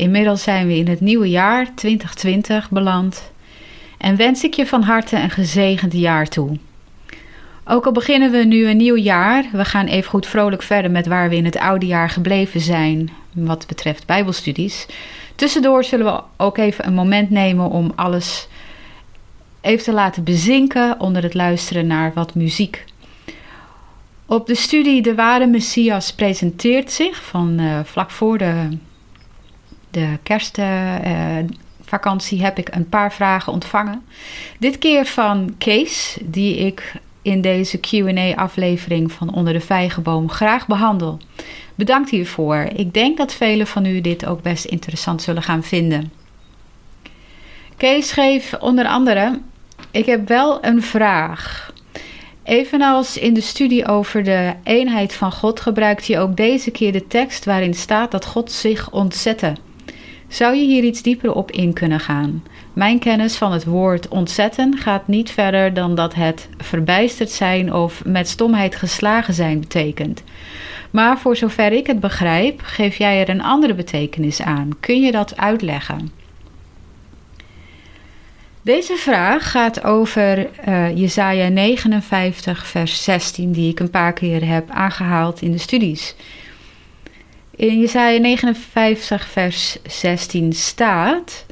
Inmiddels zijn we in het nieuwe jaar 2020 beland en wens ik je van harte een gezegend jaar toe. Ook al beginnen we nu een nieuw jaar, we gaan even goed vrolijk verder met waar we in het oude jaar gebleven zijn wat betreft Bijbelstudies. Tussendoor zullen we ook even een moment nemen om alles even te laten bezinken onder het luisteren naar wat muziek. Op de studie De Ware Messias presenteert zich van uh, vlak voor de de kerstvakantie heb ik een paar vragen ontvangen. Dit keer van Kees, die ik in deze QA-aflevering van Onder de Vijgenboom graag behandel. Bedankt hiervoor. Ik denk dat velen van u dit ook best interessant zullen gaan vinden. Kees schreef onder andere: Ik heb wel een vraag. Evenals in de studie over de eenheid van God gebruikt hij ook deze keer de tekst waarin staat dat God zich ontzette. Zou je hier iets dieper op in kunnen gaan? Mijn kennis van het woord ontzetten gaat niet verder dan dat het verbijsterd zijn of met stomheid geslagen zijn betekent. Maar voor zover ik het begrijp, geef jij er een andere betekenis aan. Kun je dat uitleggen? Deze vraag gaat over uh, Jesaja 59, vers 16, die ik een paar keer heb aangehaald in de studies. In Jesaja 59 vers 16 staat...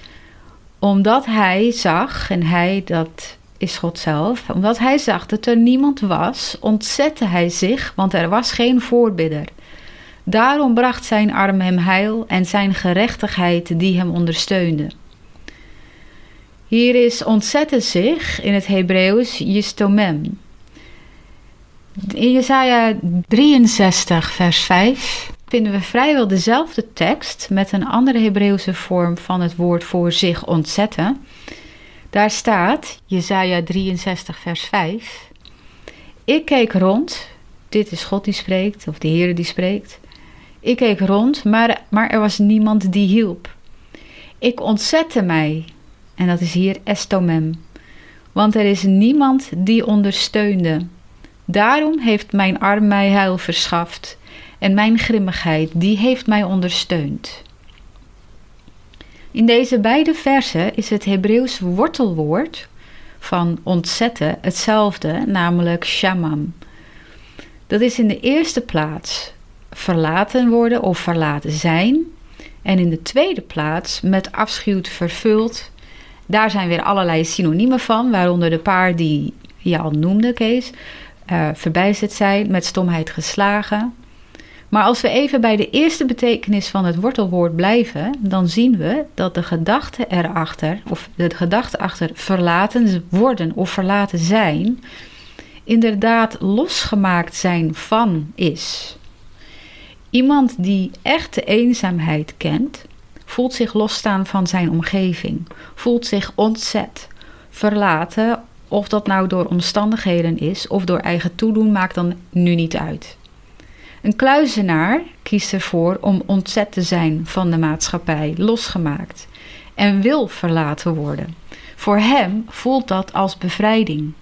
Omdat hij zag, en hij dat is God zelf... Omdat hij zag dat er niemand was, ontzette hij zich... want er was geen voorbidder. Daarom bracht zijn arm hem heil en zijn gerechtigheid die hem ondersteunde. Hier is ontzetten zich in het Hebreeuws yistomem. In Jesaja 63 vers 5 vinden we vrijwel dezelfde tekst met een andere Hebreeuwse vorm van het woord voor zich ontzetten. Daar staat, Jesaja 63 vers 5, Ik keek rond, dit is God die spreekt, of de Heer die spreekt. Ik keek rond, maar, maar er was niemand die hielp. Ik ontzette mij, en dat is hier estomem, want er is niemand die ondersteunde. Daarom heeft mijn arm mij heil verschaft en mijn grimmigheid, die heeft mij ondersteund. In deze beide versen is het Hebreeuws wortelwoord van ontzetten hetzelfde, namelijk shamam. Dat is in de eerste plaats verlaten worden of verlaten zijn. En in de tweede plaats met afschuw vervuld. Daar zijn weer allerlei synoniemen van, waaronder de paar die je al noemde, Kees. Uh, verbijsterd zijn, met stomheid geslagen, maar als we even bij de eerste betekenis van het wortelwoord blijven, dan zien we dat de gedachte erachter, of de gedachte achter verlaten worden of verlaten zijn, inderdaad losgemaakt zijn van is. Iemand die echte eenzaamheid kent, voelt zich losstaan van zijn omgeving, voelt zich ontzet, verlaten, of dat nou door omstandigheden is of door eigen toedoen, maakt dan nu niet uit. Een kluizenaar kiest ervoor om ontzet te zijn van de maatschappij, losgemaakt en wil verlaten worden. Voor hem voelt dat als bevrijding.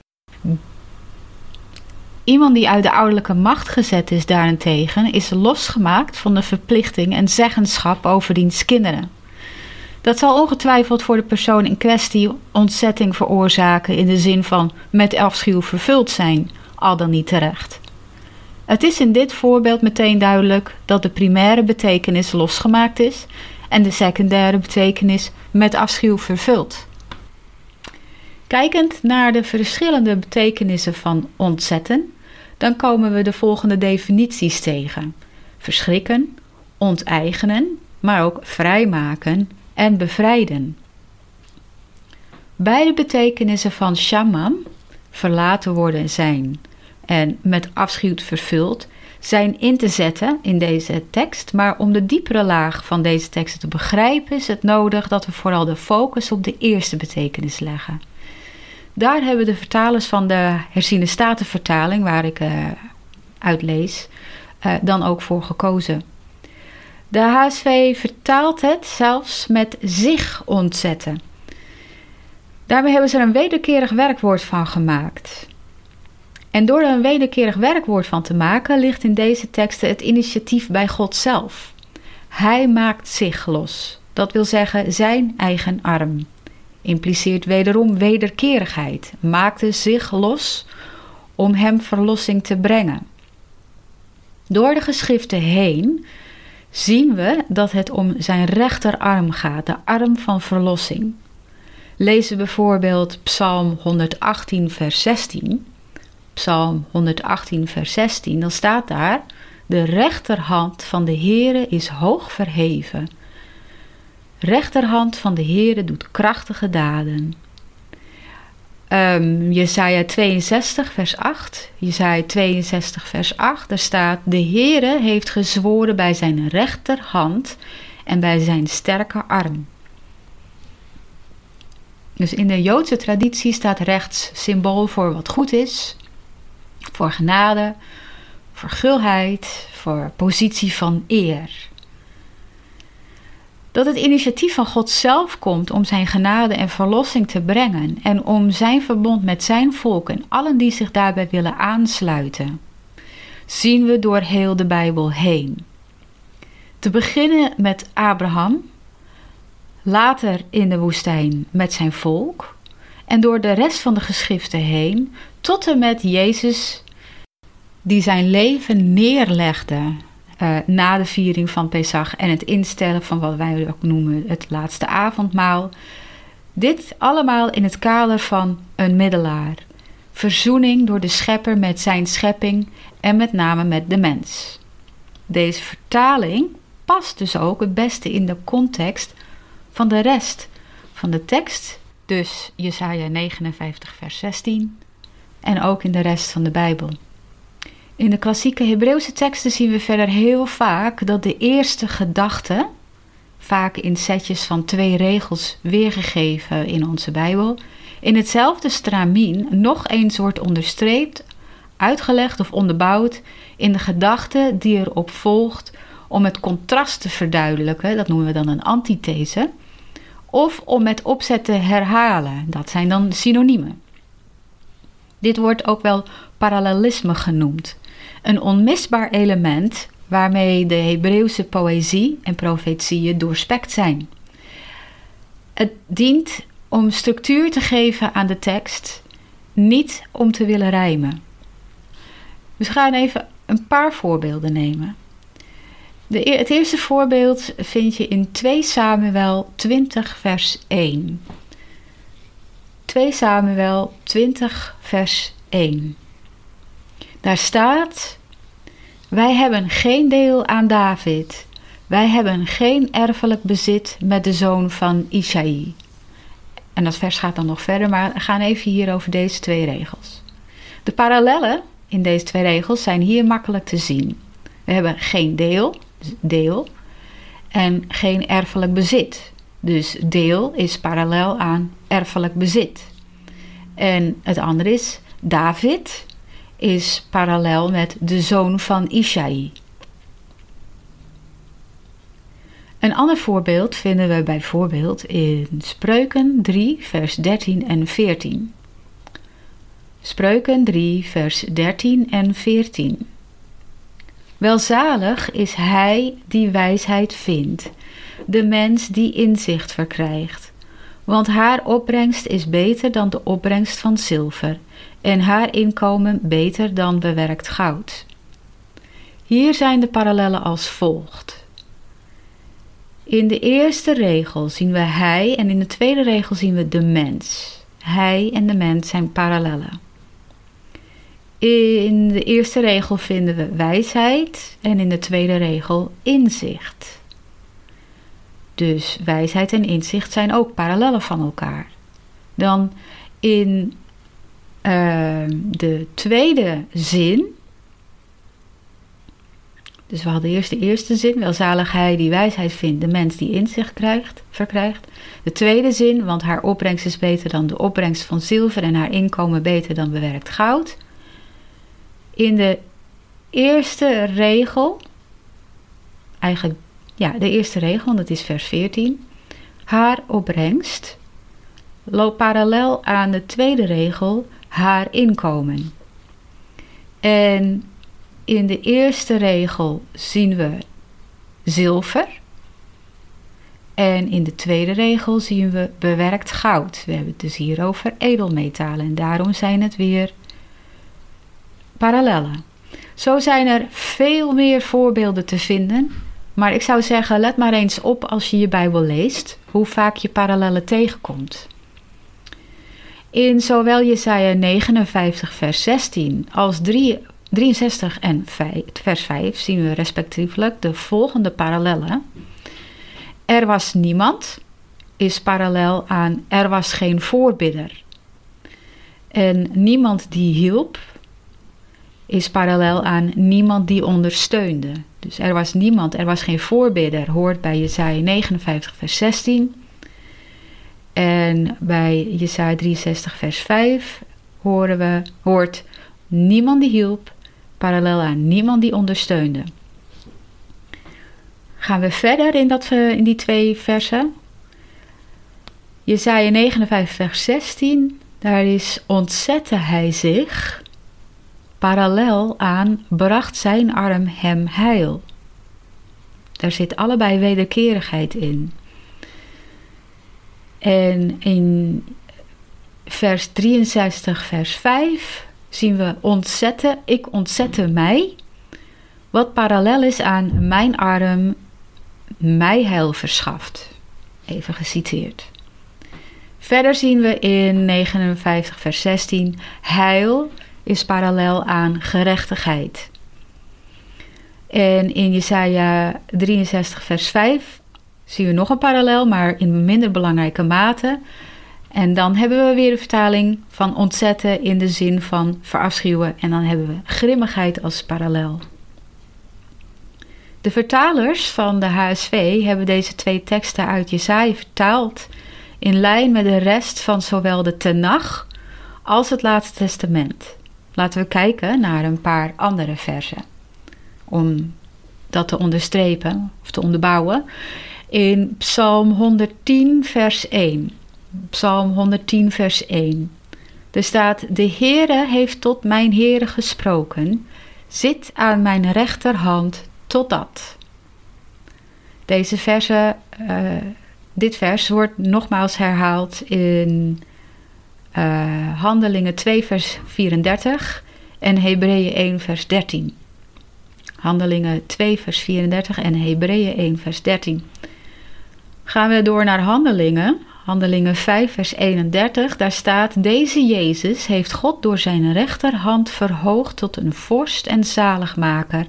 Iemand die uit de ouderlijke macht gezet is daarentegen, is losgemaakt van de verplichting en zeggenschap over diens kinderen. Dat zal ongetwijfeld voor de persoon in kwestie ontzetting veroorzaken in de zin van met afschuw vervuld zijn, al dan niet terecht. Het is in dit voorbeeld meteen duidelijk dat de primaire betekenis losgemaakt is en de secundaire betekenis met afschuw vervuld. Kijkend naar de verschillende betekenissen van ontzetten, dan komen we de volgende definities tegen: verschrikken, onteigenen, maar ook vrijmaken en bevrijden. Beide betekenissen van shaman, verlaten worden zijn, en met afschuw vervuld, zijn in te zetten in deze tekst. Maar om de diepere laag van deze teksten te begrijpen, is het nodig dat we vooral de focus op de eerste betekenis leggen. Daar hebben de vertalers van de herziene statenvertaling, waar ik uh, uit lees, uh, dan ook voor gekozen. De HSV vertaalt het zelfs met zich ontzetten. Daarmee hebben ze er een wederkerig werkwoord van gemaakt. En door er een wederkerig werkwoord van te maken, ligt in deze teksten het initiatief bij God zelf. Hij maakt zich los. Dat wil zeggen zijn eigen arm. Impliceert wederom wederkerigheid. Maakte zich los om hem verlossing te brengen. Door de geschriften heen zien we dat het om zijn rechterarm gaat, de arm van verlossing. Lezen bijvoorbeeld Psalm 118, vers 16. Psalm 118, vers 16, dan staat daar: De rechterhand van de Heere is hoog verheven. Rechterhand van de Heere doet krachtige daden. Um, Jesaja 62, vers 8. Jesaja 62, vers 8. Daar staat: De Heere heeft gezworen bij zijn rechterhand en bij zijn sterke arm. Dus in de Joodse traditie staat rechts symbool voor wat goed is, voor genade, voor gulheid, voor positie van eer. Dat het initiatief van God zelf komt om zijn genade en verlossing te brengen en om zijn verbond met zijn volk en allen die zich daarbij willen aansluiten, zien we door heel de Bijbel heen. Te beginnen met Abraham, later in de woestijn met zijn volk en door de rest van de geschriften heen tot en met Jezus die zijn leven neerlegde uh, na de viering van Pesach en het instellen van wat wij ook noemen het laatste avondmaal. Dit allemaal in het kader van een middelaar. Verzoening door de schepper met zijn schepping en met name met de mens. Deze vertaling past dus ook het beste in de context van de rest van de tekst, dus Jesaja 59 vers 16 en ook in de rest van de Bijbel. In de klassieke Hebreeuwse teksten zien we verder heel vaak dat de eerste gedachte, vaak in setjes van twee regels weergegeven in onze Bijbel, in hetzelfde stramien nog eens wordt onderstreept, uitgelegd of onderbouwd in de gedachte die erop volgt om het contrast te verduidelijken, dat noemen we dan een antithese, of om met opzet te herhalen, dat zijn dan synoniemen. Dit wordt ook wel parallelisme genoemd een onmisbaar element waarmee de Hebreeuwse poëzie en profetieën doorspekt zijn. Het dient om structuur te geven aan de tekst, niet om te willen rijmen. We gaan even een paar voorbeelden nemen. De, e-, het eerste voorbeeld vind je in 2 Samuel 20 vers 1. 2 Samuel 20 vers 1. Daar staat: Wij hebben geen deel aan David. Wij hebben geen erfelijk bezit met de zoon van Isaï. En dat vers gaat dan nog verder, maar we gaan even hier over deze twee regels. De parallellen in deze twee regels zijn hier makkelijk te zien. We hebben geen deel, deel, en geen erfelijk bezit. Dus deel is parallel aan erfelijk bezit. En het andere is David is parallel met de zoon van Ishaï. Een ander voorbeeld vinden we bijvoorbeeld in Spreuken 3, vers 13 en 14. Spreuken 3, vers 13 en 14. Welzalig is hij die wijsheid vindt, de mens die inzicht verkrijgt, want haar opbrengst is beter dan de opbrengst van zilver en haar inkomen beter dan bewerkt goud. Hier zijn de parallellen als volgt. In de eerste regel zien we hij en in de tweede regel zien we de mens. Hij en de mens zijn parallellen. In de eerste regel vinden we wijsheid en in de tweede regel inzicht. Dus wijsheid en inzicht zijn ook parallellen van elkaar. Dan in uh, de tweede zin Dus we hadden eerst de eerste zin, welzalig hij die wijsheid vindt, de mens die inzicht krijgt, verkrijgt. De tweede zin, want haar opbrengst is beter dan de opbrengst van zilver en haar inkomen beter dan bewerkt goud. In de eerste regel, eigenlijk ja, de eerste regel, dat is vers 14, haar opbrengst loopt parallel aan de tweede regel, haar inkomen. En in de eerste regel zien we zilver. En in de tweede regel zien we bewerkt goud. We hebben het dus hier over edelmetalen. En daarom zijn het weer parallellen. Zo zijn er veel meer voorbeelden te vinden. Maar ik zou zeggen, let maar eens op als je je Bijbel leest, hoe vaak je parallellen tegenkomt. In zowel Jesaja 59 vers 16 als 3, 63 en 5, vers 5 zien we respectievelijk de volgende parallellen. Er was niemand is parallel aan er was geen voorbidder. En niemand die hielp is parallel aan niemand die ondersteunde. Dus er was niemand, er was geen voorbidder, hoort bij Jesaja 59 vers 16. En bij Jesaja 63 vers 5 horen we, hoort niemand die hielp, parallel aan niemand die ondersteunde. Gaan we verder in, dat, in die twee versen. Jesaja 59 vers 16, daar is ontzette hij zich, parallel aan bracht zijn arm hem heil. Daar zit allebei wederkerigheid in. En in vers 63, vers 5 zien we ontzetten, ik ontzette mij, wat parallel is aan mijn arm mij heil verschaft. Even geciteerd. Verder zien we in 59 vers 16 heil is parallel aan gerechtigheid. En in Jesaja 63 vers 5 zien we nog een parallel, maar in minder belangrijke mate. En dan hebben we weer de vertaling van ontzetten in de zin van verafschuwen. En dan hebben we grimmigheid als parallel. De vertalers van de HSV hebben deze twee teksten uit Jesaja vertaald in lijn met de rest van zowel de Tenach als het Laatste Testament. Laten we kijken naar een paar andere versen om dat te onderstrepen of te onderbouwen. In Psalm 110, vers 1. Psalm 110, vers 1. Er staat: De Heere heeft tot mijn Heere gesproken, zit aan mijn rechterhand totdat. Deze verse, uh, dit vers wordt nogmaals herhaald in uh, Handelingen 2, vers 34 en Hebreeën 1, vers 13. Handelingen 2, vers 34 en Hebreeën 1, vers 13. Gaan we door naar Handelingen. Handelingen 5, vers 31. Daar staat: Deze Jezus heeft God door zijn rechterhand verhoogd tot een vorst en zaligmaker,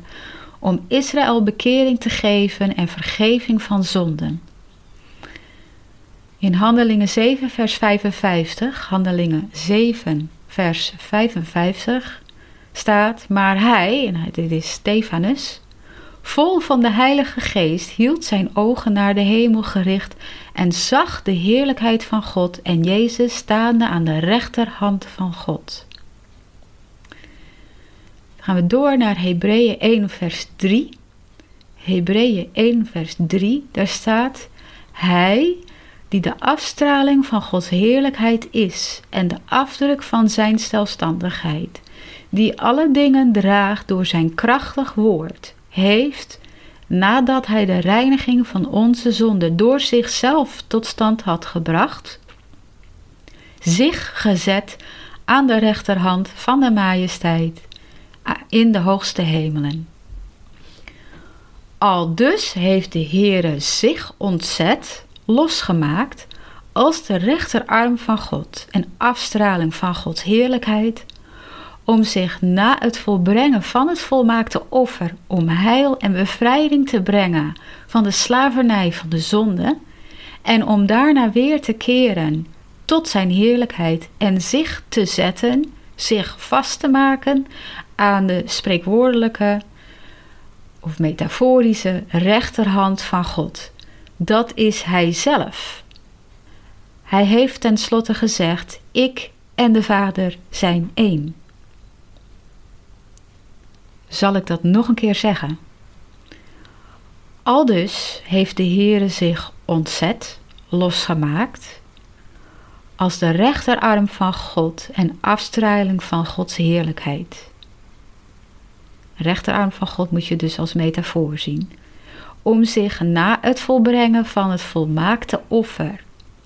om Israël bekering te geven en vergeving van zonden. In Handelingen 7, vers 55, Handelingen 7, vers 55 staat: Maar hij, en dit is Stefanus, vol van de Heilige Geest, hield zijn ogen naar de hemel gericht en zag de heerlijkheid van God en Jezus staande aan de rechterhand van God. Gaan we door naar Hebreeën 1, vers 3. Hebreeën 1, vers 3, daar staat: Hij die de afstraling van Gods heerlijkheid is en de afdruk van zijn stelstandigheid, die alle dingen draagt door zijn krachtig woord, heeft, nadat hij de reiniging van onze zonde door zichzelf tot stand had gebracht, zich gezet aan de rechterhand van de majesteit in de hoogste hemelen. Al dus heeft de Heere zich ontzet losgemaakt als de rechterarm van God en afstraling van Gods heerlijkheid, om zich na het volbrengen van het volmaakte offer om heil en bevrijding te brengen van de slavernij van de zonde, en om daarna weer te keren tot zijn heerlijkheid en zich te zetten, zich vast te maken aan de spreekwoordelijke of metaforische rechterhand van God. Dat is Hij zelf. Hij heeft tenslotte gezegd: Ik en de Vader zijn één. Zal ik dat nog een keer zeggen? Aldus heeft de Heere zich ontzet, losgemaakt, als de rechterarm van God en afstraling van Gods heerlijkheid. Rechterarm van God moet je dus als metafoor zien, om zich na het volbrengen van het volmaakte offer,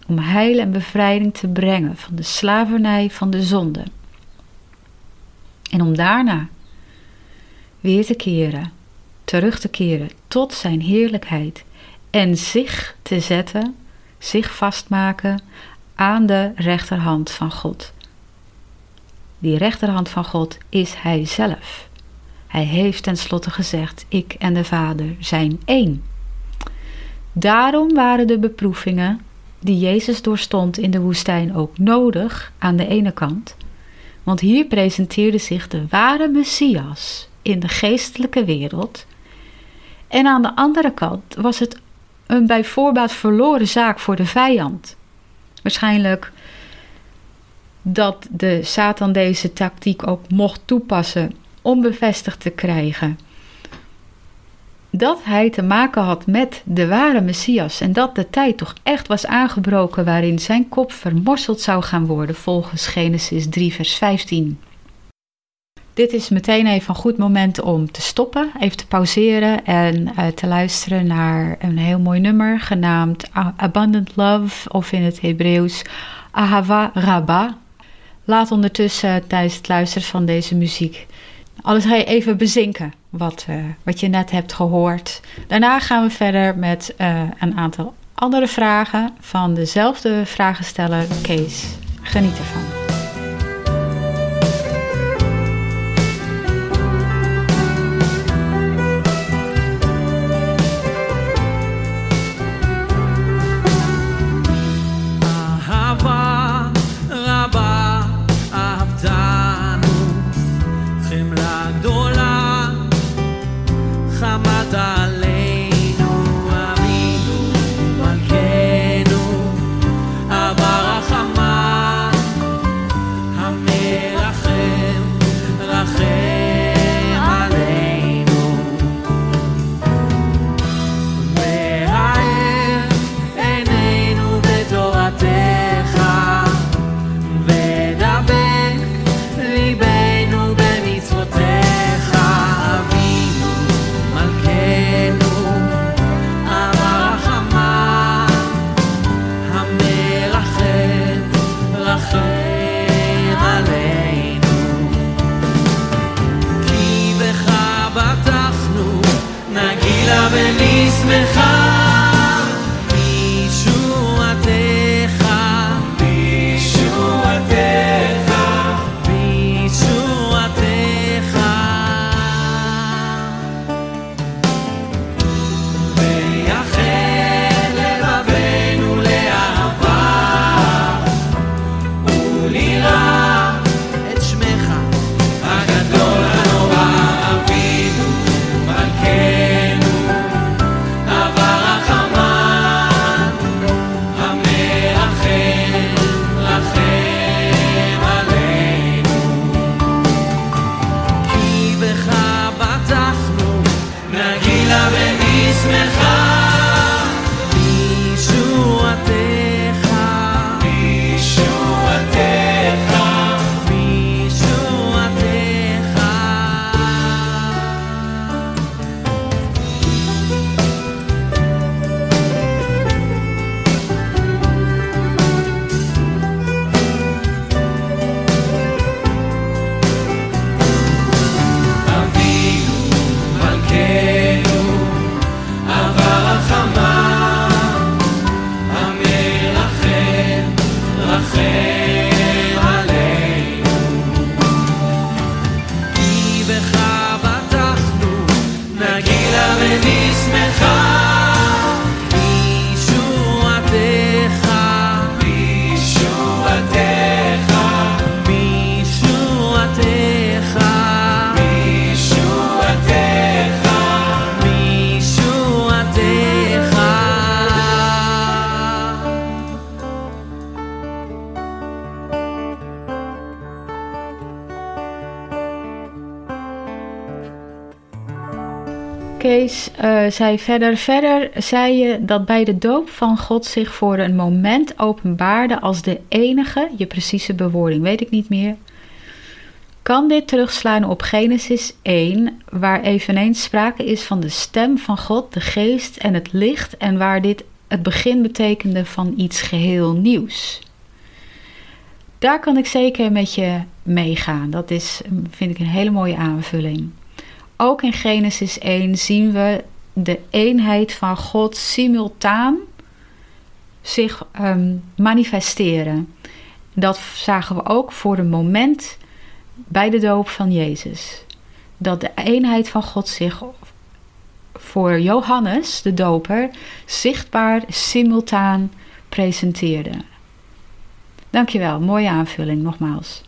om heil en bevrijding te brengen van de slavernij van de zonde. En om daarna weer te keren, terug te keren tot zijn heerlijkheid en zich te zetten, zich vastmaken aan de rechterhand van God. Die rechterhand van God is Hij zelf. Hij heeft tenslotte gezegd: Ik en de Vader zijn één. Daarom waren de beproevingen die Jezus doorstond in de woestijn ook nodig aan de ene kant, want hier presenteerde zich de ware Messias in de geestelijke wereld, en aan de andere kant was het een bij voorbaat verloren zaak voor de vijand. Waarschijnlijk dat de Satan deze tactiek ook mocht toepassen om bevestigd te krijgen dat hij te maken had met de ware Messias en dat de tijd toch echt was aangebroken waarin zijn kop vermorseld zou gaan worden volgens Genesis 3 vers 15. Dit is meteen even een goed moment om te stoppen, even te pauzeren en uh, te luisteren naar een heel mooi nummer genaamd Abundant Love of in het Hebreeuws Ahava Rabba. Laat ondertussen tijdens het luisteren van deze muziek alles ga je even bezinken wat, uh, wat je net hebt gehoord. Daarna gaan we verder met uh, een aantal andere vragen van dezelfde vragensteller Kees. Geniet ervan. Zei verder. Verder zei je dat bij de doop van God zich voor een moment openbaarde als de enige, je precieze bewoording weet ik niet meer. Kan dit terugslaan op Genesis 1, waar eveneens sprake is van de stem van God, de geest en het licht, en waar dit het begin betekende van iets geheel nieuws? Daar kan ik zeker met je meegaan. Dat is, vind ik, een hele mooie aanvulling. Ook in Genesis 1 zien we de eenheid van God simultaan zich um, manifesteren. Dat zagen we ook voor een moment bij de doop van Jezus. Dat de eenheid van God zich voor Johannes, de doper, zichtbaar simultaan presenteerde. Dankjewel, mooie aanvulling nogmaals.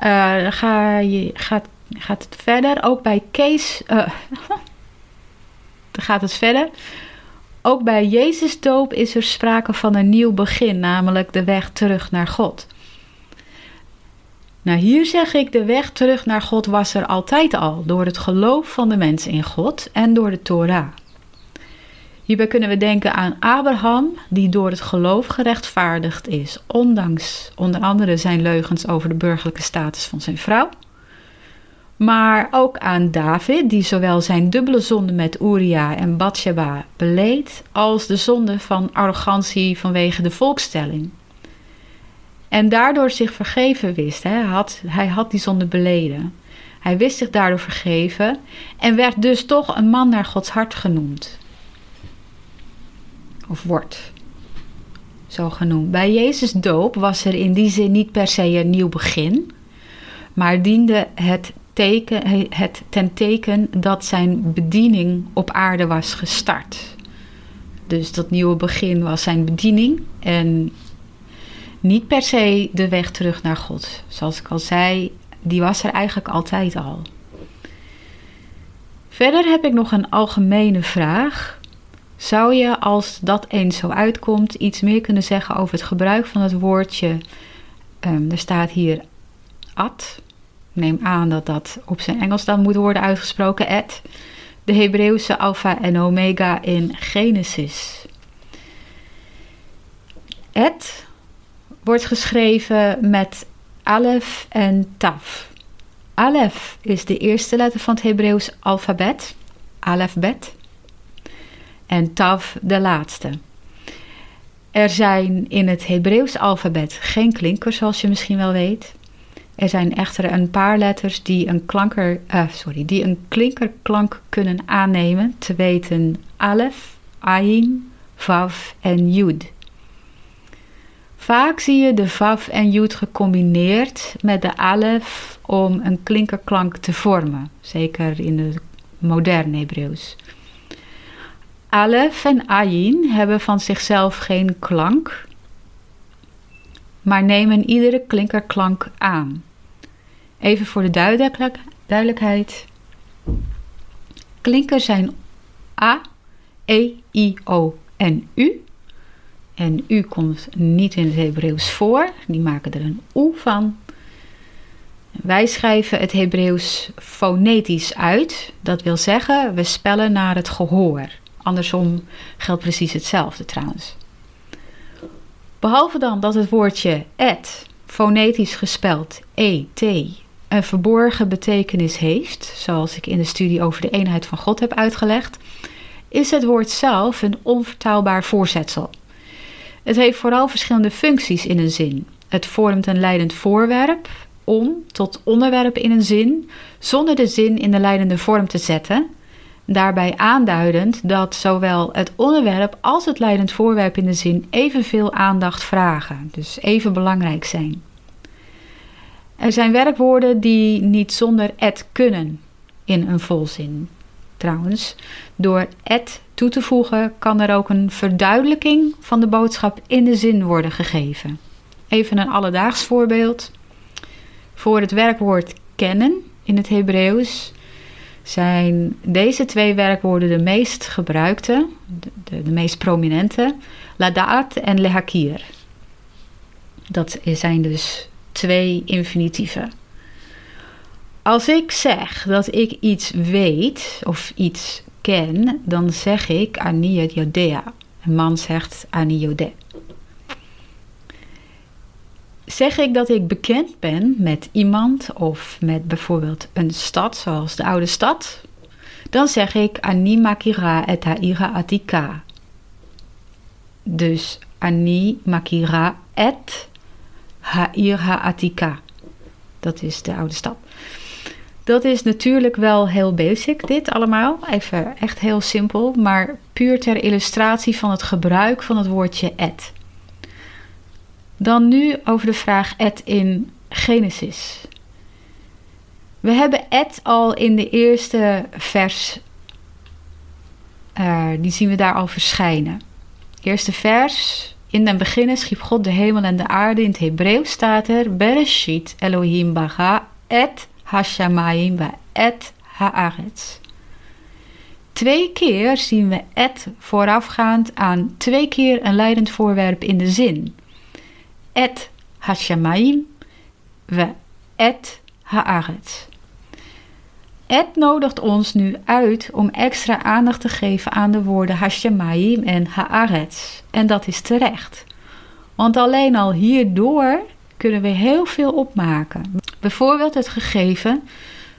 Uh, ga je, gaat gaat het verder. Ook bij Kees. Uh, gaat het verder. Ook bij Jezus doop is er sprake van een nieuw begin, namelijk de weg terug naar God. Nou, hier zeg ik, de weg terug naar God was er altijd al, door het geloof van de mens in God en door de Torah. Hierbij kunnen we denken aan Abraham, die door het geloof gerechtvaardigd is, ondanks onder andere zijn leugens over de burgerlijke status van zijn vrouw maar ook aan David, die zowel zijn dubbele zonde met Uria en Bathsheba beleed, als de zonde van arrogantie vanwege de volkstelling. En daardoor zich vergeven wist. Hè. Had, hij had die zonde beleden. Hij wist zich daardoor vergeven en werd dus toch een man naar Gods hart genoemd. Of wordt zo genoemd. Bij Jezus' doop was er in die zin niet per se een nieuw begin, maar diende het teken, het ten teken dat zijn bediening op aarde was gestart. Dus dat nieuwe begin was zijn bediening en niet per se de weg terug naar God. Zoals ik al zei, die was er eigenlijk altijd al. Verder heb ik nog een algemene vraag. Zou je, als dat eens zo uitkomt, iets meer kunnen zeggen over het gebruik van het woordje? Um, er staat hier at neem aan dat dat op zijn Engels dan moet worden uitgesproken, et. De Hebreeuwse alfa en omega in Genesis. Et wordt geschreven met alef en taf. Alef is de eerste letter van het Hebreeuws alfabet, alefbet. En taf de laatste. Er zijn in het Hebreeuws alfabet geen klinkers, zoals je misschien wel weet. Er zijn echter een paar letters die een, klanker, uh, sorry, die een klinkerklank kunnen aannemen, te weten alef, ayin, vav en yud. Vaak zie je de vav en yud gecombineerd met de alef om een klinkerklank te vormen, zeker in het moderne Hebreeuws. Alef en ayin hebben van zichzelf geen klank, maar nemen iedere klinkerklank aan. Even voor de duidelijkheid. Klinkers zijn A, E, I, O en U. En U komt niet in het Hebreeuws voor. Die maken er een O van. Wij schrijven het Hebreeuws fonetisch uit. Dat wil zeggen, we spellen naar het gehoor. Andersom geldt precies hetzelfde trouwens. Behalve dan dat het woordje et, fonetisch gespeld E-T, een verborgen betekenis heeft, zoals ik in de studie over de eenheid van God heb uitgelegd, is het woord zelf een onvertaalbaar voorzetsel. Het heeft vooral verschillende functies in een zin. Het vormt een leidend voorwerp om tot onderwerp in een zin, zonder de zin in de leidende vorm te zetten, daarbij aanduidend dat zowel het onderwerp als het leidend voorwerp in de zin evenveel aandacht vragen, dus even belangrijk zijn. Er zijn werkwoorden die niet zonder et kunnen in een volzin. Trouwens, door et toe te voegen kan er ook een verduidelijking van de boodschap in de zin worden gegeven. Even een alledaags voorbeeld. Voor het werkwoord kennen in het Hebreeuws zijn deze twee werkwoorden de meest gebruikte, de, de, meest prominente, ladaat en lehakir. Dat zijn dus twee infinitieven. Als ik zeg dat ik iets weet of iets ken, dan zeg ik Ani Jodea. Een man zegt Ani Jode. Zeg ik dat ik bekend ben met iemand of met bijvoorbeeld een stad zoals de oude stad, dan zeg ik Ani Makira et Haira Atika. Dus Ani Makira et Haira Atika. Dat is de oude stad. Dat is natuurlijk wel heel basic, dit allemaal. Even echt heel simpel, maar puur ter illustratie van het gebruik van het woordje et. Dan nu over de vraag et in Genesis. We hebben et al in de eerste vers, uh, die zien we daar al verschijnen. Eerste vers, in den beginnen schiep God de hemel en de aarde. In het Hebreeuws staat er, Bereshit Elohim baga et hashamayim wa et haaretz. Twee keer zien we et voorafgaand aan twee keer een leidend voorwerp in de zin. Et hashamayim wa et haaretz. Et nodigt ons nu uit om extra aandacht te geven aan de woorden Hashemayim en Haaretz. En dat is terecht. Want alleen al hierdoor kunnen we heel veel opmaken. Bijvoorbeeld het gegeven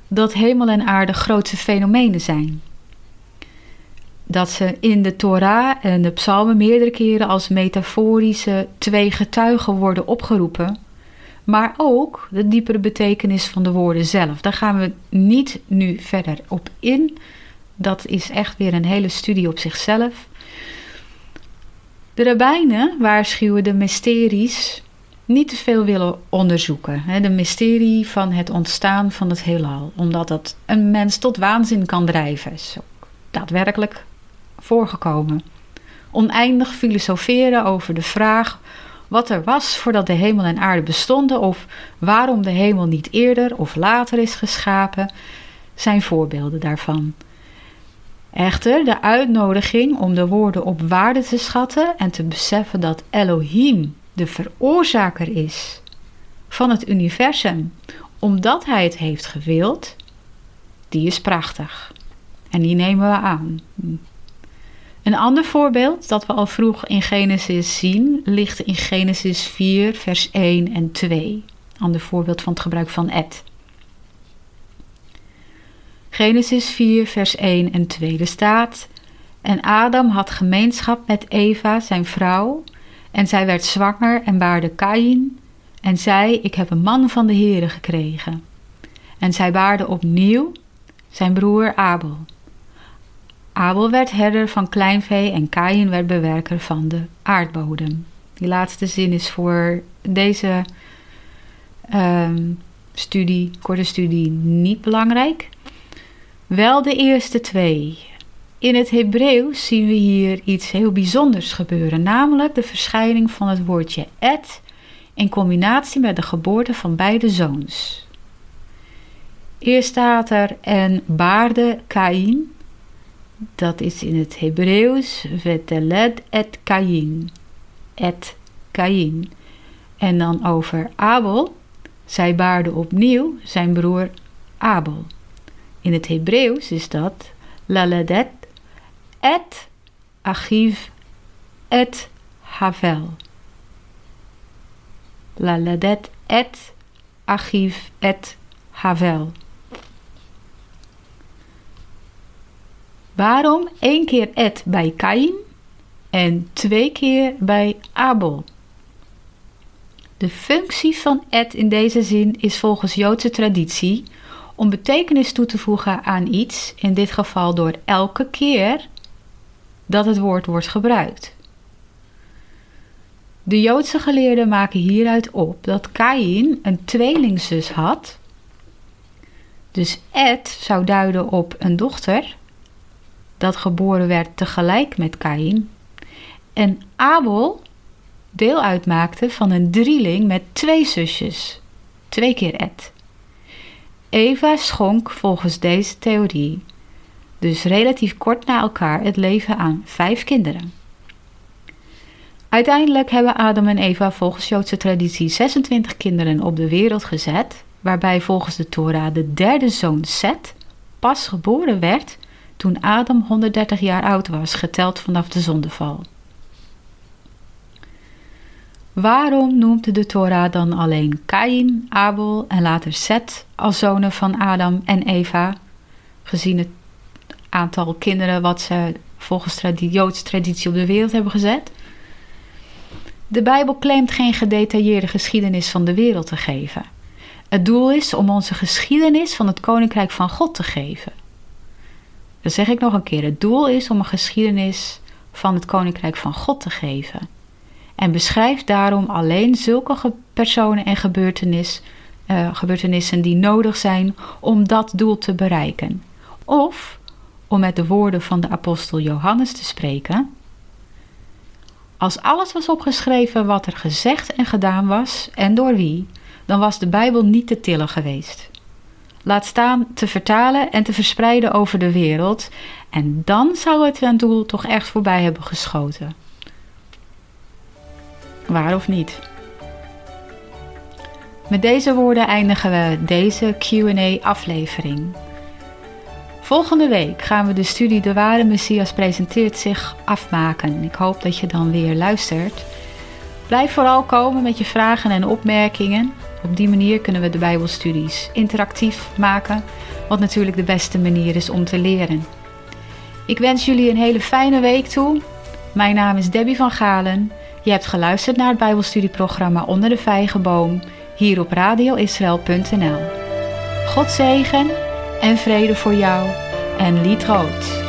dat hemel en aarde grootse fenomenen zijn. Dat ze in de Torah en de psalmen meerdere keren als metaforische twee getuigen worden opgeroepen maar ook de diepere betekenis van de woorden zelf. Daar gaan we niet nu verder op in. Dat is echt weer een hele studie op zichzelf. De rabbijnen waarschuwen de mysteries niet te veel willen onderzoeken. De mysterie van het ontstaan van het heelal. Omdat dat een mens tot waanzin kan drijven. Is ook daadwerkelijk voorgekomen. Oneindig filosoferen over de vraag wat er was voordat de hemel en aarde bestonden of waarom de hemel niet eerder of later is geschapen, zijn voorbeelden daarvan. Echter, de uitnodiging om de woorden op waarde te schatten en te beseffen dat Elohim de veroorzaker is van het universum, omdat hij het heeft gewild, die is prachtig. En die nemen we aan. Een ander voorbeeld dat we al vroeg in Genesis zien, ligt in Genesis 4, vers 1 en 2. Ander voorbeeld van het gebruik van et. Genesis 4, vers 1 en 2 er staat: En Adam had gemeenschap met Eva, zijn vrouw, en zij werd zwanger en baarde Kain, en zei: Ik heb een man van de Heere gekregen. En zij baarde opnieuw zijn broer Abel. Abel werd herder van kleinvee en Kain werd bewerker van de aardbodem. Die laatste zin is voor deze um, studie, korte studie, niet belangrijk. Wel de eerste twee. In het Hebreeuws zien we hier iets heel bijzonders gebeuren, namelijk de verschijning van het woordje et in combinatie met de geboorte van beide zoons. Eerst staat er en baarde Kain dat is in het Hebreeuws veteled et Kain. Et Kain. En dan over Abel. Zij baarde opnieuw zijn broer Abel. In het Hebreeuws is dat laledet et achiv et havel. Laledet et achiv et havel. Waarom één keer et bij Kain en twee keer bij Abel? De functie van et in deze zin is volgens Joodse traditie om betekenis toe te voegen aan iets, in dit geval door elke keer dat het woord wordt gebruikt. De Joodse geleerden maken hieruit op dat Kain een tweelingzus had. Dus et zou duiden op een dochter dat geboren werd tegelijk met Kain. En Abel deel uitmaakte van een drieling met twee zusjes, twee keer Ed. Eva schonk volgens deze theorie dus relatief kort na elkaar het leven aan vijf kinderen. Uiteindelijk hebben Adam en Eva volgens Joodse traditie 26 kinderen op de wereld gezet, waarbij volgens de Torah de derde zoon Seth pas geboren werd toen Adam 130 jaar oud was, geteld vanaf de zondeval. Waarom noemt de Torah dan alleen Kain, Abel en later Seth als zonen van Adam en Eva, gezien het aantal kinderen wat ze volgens tradi Joodse traditie op de wereld hebben gezet? De Bijbel claimt geen gedetailleerde geschiedenis van de wereld te geven. Het doel is om onze geschiedenis van het Koninkrijk van God te geven. Dat zeg ik nog een keer. Het doel is om een geschiedenis van het Koninkrijk van God te geven. En beschrijft daarom alleen zulke personen en gebeurtenis, uh, gebeurtenissen die nodig zijn om dat doel te bereiken. Of, om met de woorden van de apostel Johannes te spreken, als alles was opgeschreven wat er gezegd en gedaan was en door wie, dan was de Bijbel niet te tillen geweest. Laat staan te vertalen en te verspreiden over de wereld, en dan zou het zijn doel toch echt voorbij hebben geschoten. Waar of niet? Met deze woorden eindigen we deze QA-aflevering. Volgende week gaan we de studie De Ware Messias presenteert zich afmaken. Ik hoop dat je dan weer luistert. Blijf vooral komen met je vragen en opmerkingen. Op die manier kunnen we de Bijbelstudies interactief maken, wat natuurlijk de beste manier is om te leren. Ik wens jullie een hele fijne week toe. Mijn naam is Debbie van Galen. Je hebt geluisterd naar het Bijbelstudieprogramma Onder de Vijgenboom hier op radioisrael.nl. God zegen en vrede voor jou en lied rood.